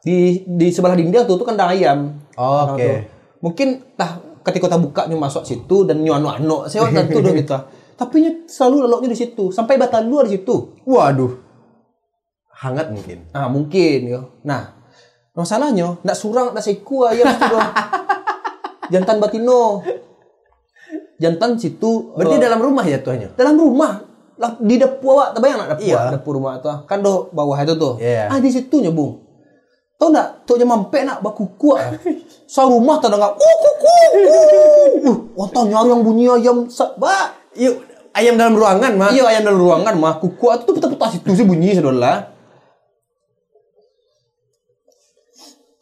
di di sebelah dinding tuh tuh kandang ayam Oh, Oke. Tuh. Mungkin tah ketika kita buka nyo masuk situ dan nyo anu anu saya tentu dong gitu. Tapi selalu leloknya di situ sampai batal luar di situ. Waduh. Hangat mungkin. Nah mungkin yo. Nah masalahnya ndak surang ndak seku ayam itu dong. Jantan batino. Jantan situ Berarti eh, dalam rumah ya tuanya. dalam rumah di dapur awak terbayang nak dapur Iya. dapur rumah tuh kan do bawah itu tuh Iya. ah di situ nya bung tau nak tuh jam mampe nak baku kuat sa rumah tak dengar uh kuku uh wah nyari yang bunyi ayam sa ba Yuk, ayam dalam ruangan, mah. iya ayam dalam ruangan mah kuku itu tuh putar-putar situ sih bunyi sedolah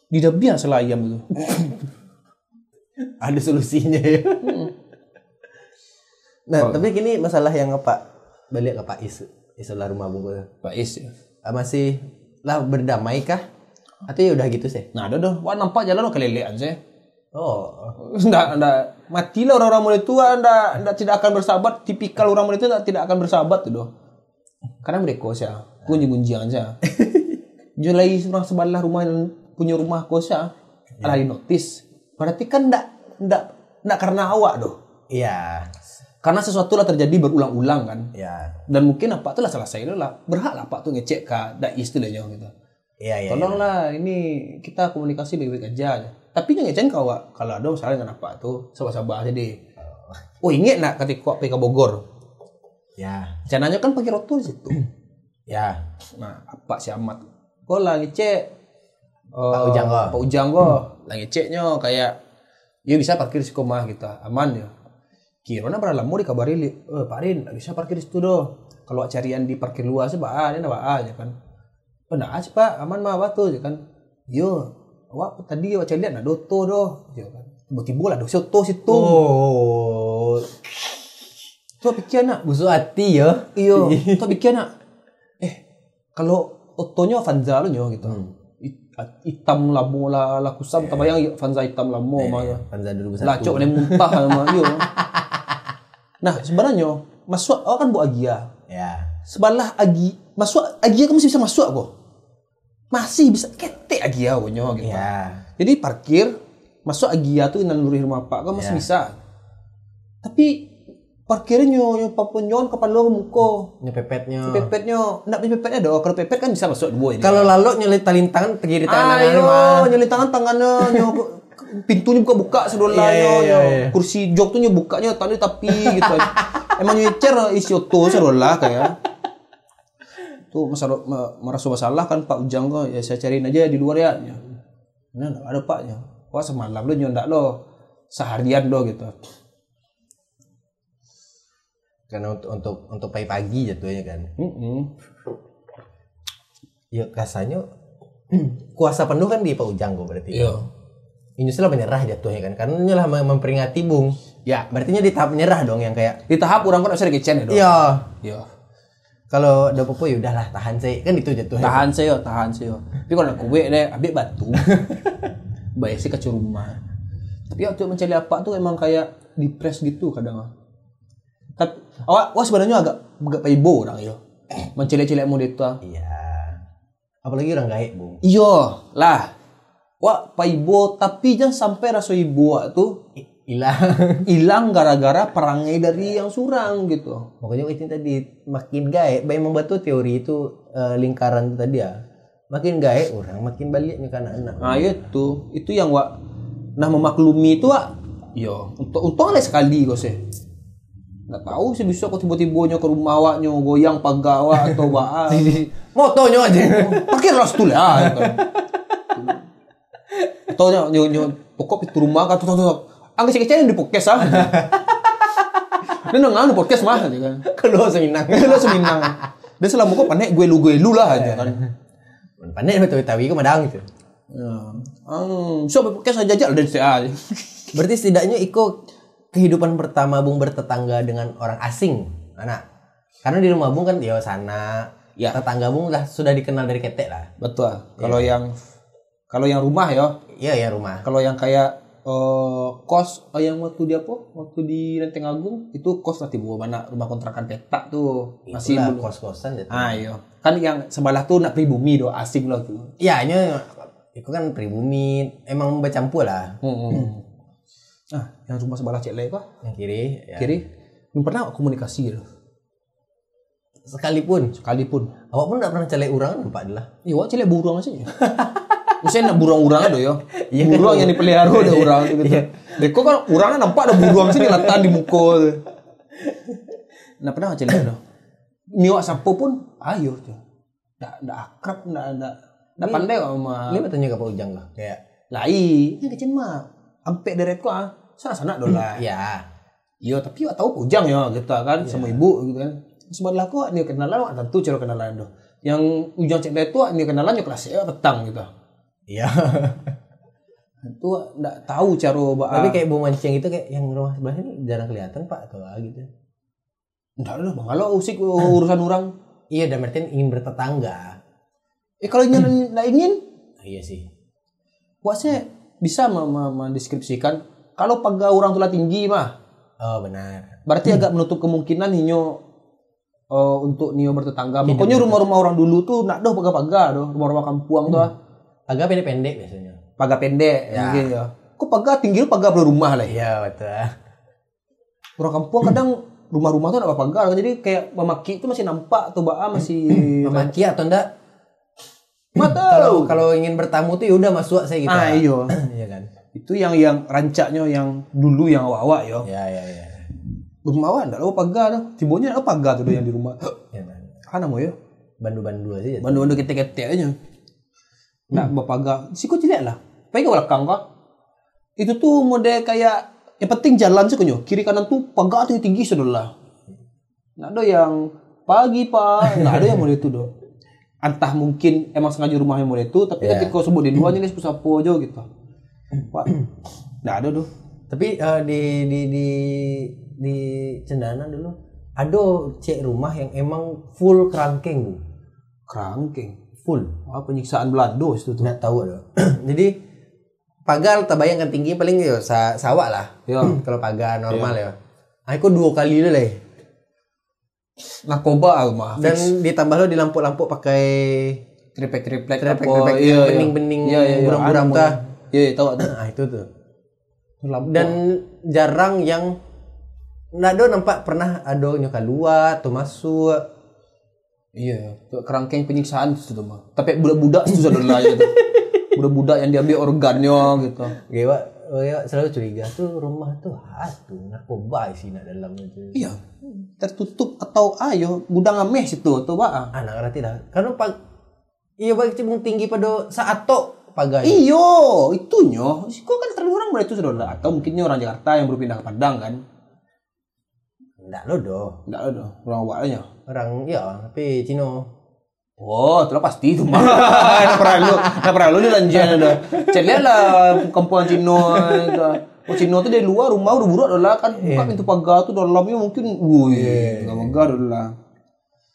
tidak biasa lah ayam itu Ada solusinya ya. nah, tapi gini masalah yang apa? Balik ke Pak Is. Isolah rumah bungkus. Pak Is ya. Ah, masih lah berdamai kah? Atau ya udah gitu sih. Nah, ada dah. Wah, nampak jalan lo kelelean sih. Oh. Nggak, nggak. Matilah orang-orang muda tua, nggak, nggak tidak akan bersahabat. Tipikal orang muda itu nggak- tidak akan bersahabat tuh, doh. Karena mereka sih, kunjung-kunjian aja. Julai orang sebelah rumah yang punya rumah kos ya, ada di notis. Berarti kan ndak ndak ndak karena awak doh. Iya. Karena sesuatu lah terjadi berulang-ulang kan. Iya. Dan mungkin apa tuh lah selesai lah. Berhak lah Pak tuh ngecek ke dai istilahnya gitu. Iya, iya. Tolonglah ini kita komunikasi baik-baik aja. Tapi jangan ngecek kau Wak. kalau ada masalah dengan apa tuh sabar-sabar aja deh. Oh inget nak ketika PK Bogor. Ya. Rencananya kan pakai roto di situ. Ya. Nah, apa si Ahmad? Kok lah ngecek? Eh, Pak Ujang kok. Pak Ujang kok. Lah ngeceknya kayak ya bisa parkir di rumah kita, aman ya. Kirona berapa lama dikabari eh Pak Rin, bisa parkir di situ doh. Kalau carian di parkir luar sih Pak, ini Pak aja kan. Oh, nggak aja Pak, aman mah tuh ya kan. Yo, awak tadi awak cari lihat nah doto doh, kan. Tiba-tiba lah doh soto situ. Oh. Tuh pikir nak, Busuk hati ya. Iya, tuh bikin nak. Eh, kalau otonya Vanza lo nyo gitu. It- Hitam lamo la la kusam tak bayang Vanza hitam lamo mah ya. Dulu besar. Lacok ni muntah sama yo. Nah, sebenarnya masuk awak kan bu Agia. Ya. Sebelah Agi, masuk Agia kan masih bisa masuk kok. Masih bisa ketek Agia nyo gitu. Ya. Jadi parkir masuk Agia tuh naluri rumah Pak kan masih Ya. bisa. Tapi parkirnya nyo nyo papunyon kepala muko. Nyepepetnya. Pepetnya, enggak pepetnya dong. Kalau pepet kan bisa masuk dua ini. Kalau lalu nyelit talin tangan kiri tangan ayo, mah. nyelin tangan tangannya, nyo, pintunya sedolah iya, nyo, iya, nyo. iya. kursi jok tuh nyo bukanya tadi tapi gitu. Emang nyecer isi oto sedolah kayak. Tuh masalah kan Pak Ujang kok ya saya cariin aja di luar ya. ya. Nah, ada Pak ya. Wah semalam lo nyo enggak lo seharian lo gitu. Karena untuk untuk untuk pagi-pagi jatuhnya kan. Mm-mm. Ya kasanya kuasa penuh kan di Pak Ujang kok berarti. Iya. Ini sudah menyerah jatuhnya kan. Karena nyalah mem- memperingati Bung. Ya, Berarti nya di tahap menyerah dong yang kayak di tahap orang kan bisa dikecen ya dong. Iya. Iya. Kalau udah popo ya udahlah tahan saya kan itu jatuhnya. tahan saya tahan saya tapi kalau aku gue deh ambil batu baik sih ke rumah tapi waktu mencari apa tuh emang kayak depres gitu kadang tapi awak wah sebenarnya agak agak paibo orang yo mencari-cari mau itu ah. Iya. Apalagi orang gaek, Bung. iyo lah wah paibo tapi jangan sampai rasa ibu tuh I- Hilang. hilang gara-gara perangai dari yang surang gitu Pokoknya itu tadi makin gaek, baik membantu teori itu eh, lingkaran itu tadi ya. Makin gaek orang, makin baliknya ke anak-anak. Nah itu, itu yang wak, nah memaklumi itu wak, yo, untuk untung ada sekali kok sih. Nggak tahu sih bisa kok tiba-tiba nyo ke rumah wak nyo goyang pagawa atau wak. Motonya aja. Parkir lah situ lah. Gitu. Atau nyo nyo, pokok itu rumah kan tuh Angkat sih kecil di podcast ah. Dia nengah di podcast mah aja kan. Kedua seminang. Dia seminang. Dia selama kok panek gue lu gue lu lah aja kan. Pandai betul tahu itu madang gitu. Ya. Hmm, so podcast aja aja dari CA. Berarti setidaknya Iko kehidupan pertama Bung bertetangga dengan orang asing, anak. Karena di rumah Bung kan ya sana, Ya. tetangga Bung lah sudah dikenal dari ketek lah. Betul. Kalau yang kalau yang rumah ya, Iya ya rumah. kalau yang kayak eh, kos eh, yang waktu di apa? Waktu di Lenteng Agung itu kos lah tiba mana rumah kontrakan petak tuh masih belum. kos-kosan gitu. Ah iya. Kan yang sebelah tuh nak pribumi do asing loh tuh. Iya, nya itu kan pribumi, emang bercampur lah. Hmm. Ah, yang rumah sebelah cek apa? Yang kiri, ya. Kiri. Belum pernah komunikasi gitu. Sekalipun, Sekalipun. awak pun tidak pernah celek orang kan Pak adalah. Iya, celek burung sih. Maksudnya nak burung-urang ada ya. Iya kan? burung yang dipelihara ada urang gitu. Deko kan urangnya nampak ada burung sini letak di muka. Nah pernah celek ada. Miwak sapo pun ayo tuh. Nggak nggak akrab, nggak nggak nggak pandai kok sama. Ini bertanya ke Pak Ujang lah. Kayak, Lai, yang kecil mah. Ampe deret kok ah. Sana-sana dong lah. ya, Iya, tapi wak tahu pujang ya gitu kan sama ibu gitu kan. Sebelah kok dia kenalan tentu cara kenalan doh. Yang ujang cek dia kenalan ya kelas ya petang gitu. Iya. Itu nggak tahu cara ba. Tapi kayak bau mancing itu kayak yang rumah sebelah ini jarang kelihatan Pak atau gitu. enggak ada bang. Kalau usik urusan orang. Iya, dan berarti ingin bertetangga. Eh kalau ingin nggak ingin Iya sih. Wah saya bisa me- me- mendeskripsikan kalau pagar orang tulah tinggi mah Oh benar. berarti agak menutup kemungkinan Nio eh, untuk Nio bertetangga. Pokoknya rumah-rumah orang dulu tuh nak doh pagar-pagar doh, rumah-rumah kampuang tuh Agak pendek-pendek biasanya. pagar pendek ya. mungkin ya. Kok pagar tinggi lu pagar belum rumah lah ya. Iya betul. Orang kampung kadang rumah-rumah tuh ada pagar jadi kayak memaki itu masih nampak tuh baa masih Memaki atau enggak? mata Kalau kalau ingin bertamu tuh ya udah masuk saya gitu. ah iyo Iya kan. itu yang yang rancaknya yang dulu yang awak yo Ya ya ya. rumah awak enggak lo pagar dah tibonya ada pagar tuh yang di rumah Ya kan. kan mau yo Bandu-bandu aja. bandu-bandu ketek-ketek aja nak berpagar sih kok tidak lah. Pergi ke belakang kok itu tuh mode kayak yang penting jalan sih kunyo. Kiri kanan tuh pagar yang tinggi sudah lah. Nggak ada yang pagi pak. Nggak ada yang mode itu doh. Entah mungkin emang sengaja rumahnya mode itu tapi Ya. ketika kau sebut di luar ini sapo aja gitu. Pak. Nggak ada doh. Tapi eh, di di di di Cendana dulu ada cek rumah yang emang full kerangkeng kerangkeng Full. apa penyiksaan Belanda itu tuh Nggak tahu ada. Jadi pagar tak bayangkan tinggi paling ya sa sawah lah. Ya. Kalau pagar normal ya. Aku dua kali dulu lah. narkoba ah, mah Dan ditambah lo di lampu-lampu pakai tripek-tripek Tripek-tripek apa, iya, iya. bening-bening Iya, iya, iya. buram-buram Anu, tah. Iya, iya, tahu tuh. ah itu tuh. Lampu. Dan jarang yang ada nampak pernah ada nyoka luar atau masuk. Iya, kerangkeng penyiksaan itu tuh mah. Tapi budak-budak itu sudah lah itu. Budak-budak yang diambil organnya gitu. Gewa, ya selalu curiga tuh rumah tuh hatu narkoba sih nak dalam itu. Iya, tertutup atau ayo gudang ameh situ tuh pak. Anak ngerti dah. Karena pag iya baik cibung tinggi pada saat tok pagai. Iyo, itunya. Kok kan terlalu orang mulai itu sudah. Atau mungkinnya orang Jakarta yang berpindah ke Padang kan? Enggak lo doh. Enggak ada, orang awalnya. Orang ya, tapi Cino. Oh, itu lah pasti itu mah. Nak pernah lu, nak pernah lu di lanjian ada. Cek lihat lah kampungan Cino itu. Oh Cino tuh dari luar rumah udah burak dah lah kan buka pintu pagar tuh dalamnya mungkin, wih, nggak megah dah lah.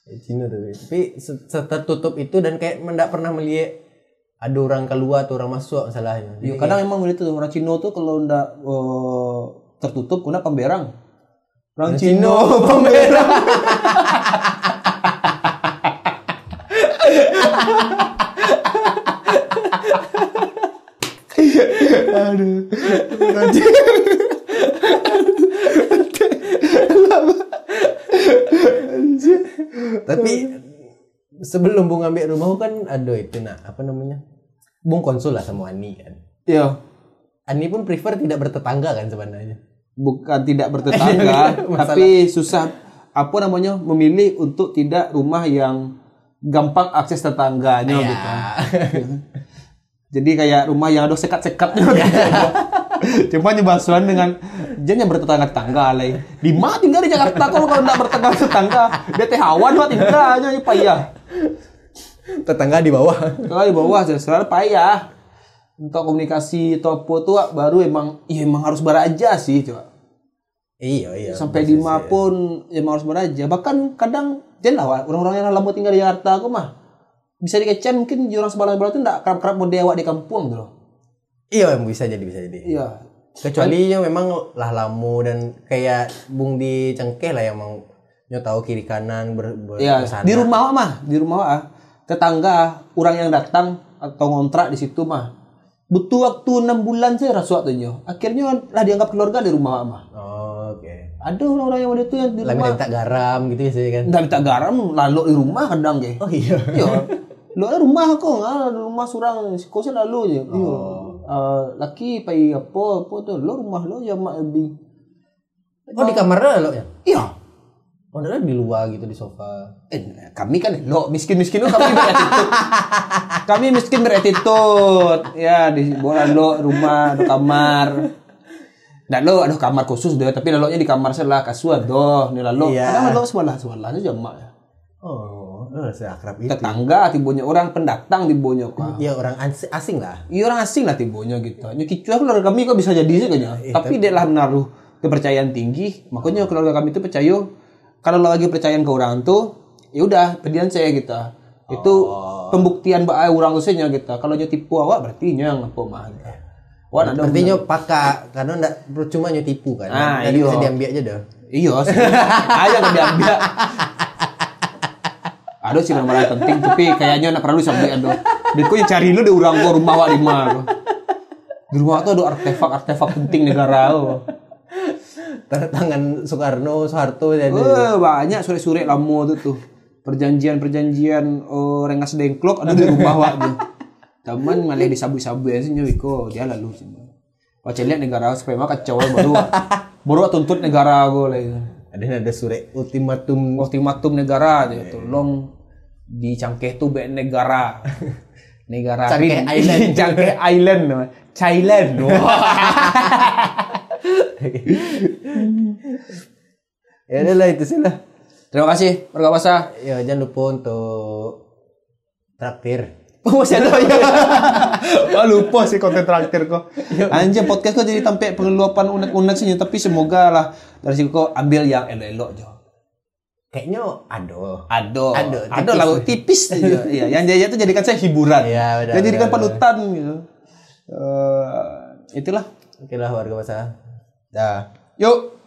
Ya, Cino tuh. Tapi se- tertutup itu dan kayak mendak pernah melihat ada orang keluar atau orang masuk masalahnya. Ya, kadang emang begitu orang Cino tuh kalau ndak eh, tertutup kena pemberang. Orang Cino pemberang. Aduh. Tapi sebelum Bung ambil rumah kan ada itu nak apa namanya? Bung konsul lah sama Ani kan. Ya, Ani pun prefer tidak bertetangga kan sebenarnya. Bukan tidak bertetangga, tapi susah apa namanya memilih untuk tidak rumah yang gampang akses tetangganya Ya. gitu. Jadi kayak rumah yang ada sekat-sekatnya gitu. Cuma nyebasuan dengan jangan yang bertetangga-tetangga lah. Di mana tinggal di Jakarta kalau kalau enggak bertetangga tetangga, dia teh hawan mah tinggalnya ya payah. Tetangga di bawah. Kalau di bawah selalu payah. Untuk komunikasi atau tuh Wak, baru emang ya emang harus beraja sih coba. Iya iya. Sampai di Lima pun ya emang harus beraja. Bahkan kadang jangan lah orang-orang yang lama tinggal di Jakarta aku mah bisa dikecen mungkin di orang sebelah sebelah itu enggak kerap-kerap mau dewa di kampung gitu loh. Iya bisa jadi bisa jadi. Iya. Kecuali yang memang lah lamu dan kayak Bung di Cengkeh lah yang mau tahu kiri kanan ber, ber Iya, ke sana. di rumah mah, di rumah mah tetangga orang yang datang atau ngontrak di situ mah butuh waktu enam bulan saya rasuak tuh. Akhirnya lah dianggap keluarga di rumah mah. Oh, oke. Ada orang-orang yang udah itu yang di Lah rumah minta garam gitu biasanya kan. nggak minta garam lalu di rumah kadang ge. Oh iya. Iya. Lo rumah kok nggak ada rumah surang kosnya lalu aja. Iya. Eh, laki pai apa apa tuh lo rumah lo ya mak lebih. Oh di kamar lo ya? Iya. Ada di luar gitu di sofa. Eh, kami kan lo miskin-miskin lo kami beretitut. kami miskin beretitut. Ya di bola lo rumah, ada kamar. Dan lo ada kamar khusus deh, tapi lalu di kamar sebelah kasuan doh, nih lalu. Iya. Kadang lo sebelah sebelahnya jamak ya. Oh, oh seakrab itu. Tetangga tibonya orang pendatang tibonya kok. Ya orang as- asing lah. Iya orang asing lah tibonya gitu. Nyuki cuah keluarga kami kok bisa jadi sih kayaknya. Tapi dia lah menaruh kepercayaan tinggi. Makanya keluarga kami itu percaya kalau lo lagi percayaan ke orang tuh, ya udah pedian saya gitu. Itu pembuktian mbak orang usahanya kita. Kalau dia tipu awak berarti nyang apa mah. Wah, ada Berarti nyo paka karena ndak percuma nyo tipu kan. Ah, Tadi iya. bisa diambil aja dah. Iya, sih. ayo nggak biar Aduh sih nomor penting tapi kayaknya nak perlu sampai aduh. Diko yang cari lu di orang gua rumah wak di mana. Di rumah tuh ada artefak-artefak penting negara. Oh. Tanda tangan Soekarno, Soeharto jadi. Wah, banyak sore-sore lama tuh tuh. Perjanjian-perjanjian oh, rengas dengklok ada di rumah wak tuh. Teman malah disabu-sabu ya sih Wiko dia lalu. Wah, lihat negara supaya mah kacau baru. Baru tuntut negara gue lagi. Ada ada surat ultimatum ultimatum negara aja tolong dicangkeh tuh be negara negara Cangkeh Island. cangkeh island. Thailand Ya udah lah itu sih lah. terima kasih warga Masa Ya jangan lupa untuk traktir. oh masih ada ya Wah, lupa sih konten terakhir kok anjir podcast kok jadi sampai pengeluapan unek-unek sih tapi semoga lah dari situ kok ambil yang elok-elok Jo Kayaknya. Ado, Ado, ado lah tipis aja. Iya, yang jaya itu jadikan saya hiburan. Iya, benar, Dan jadikan panutan gitu. Eh, itulah. Oke lah warga masa. Dah. Yuk.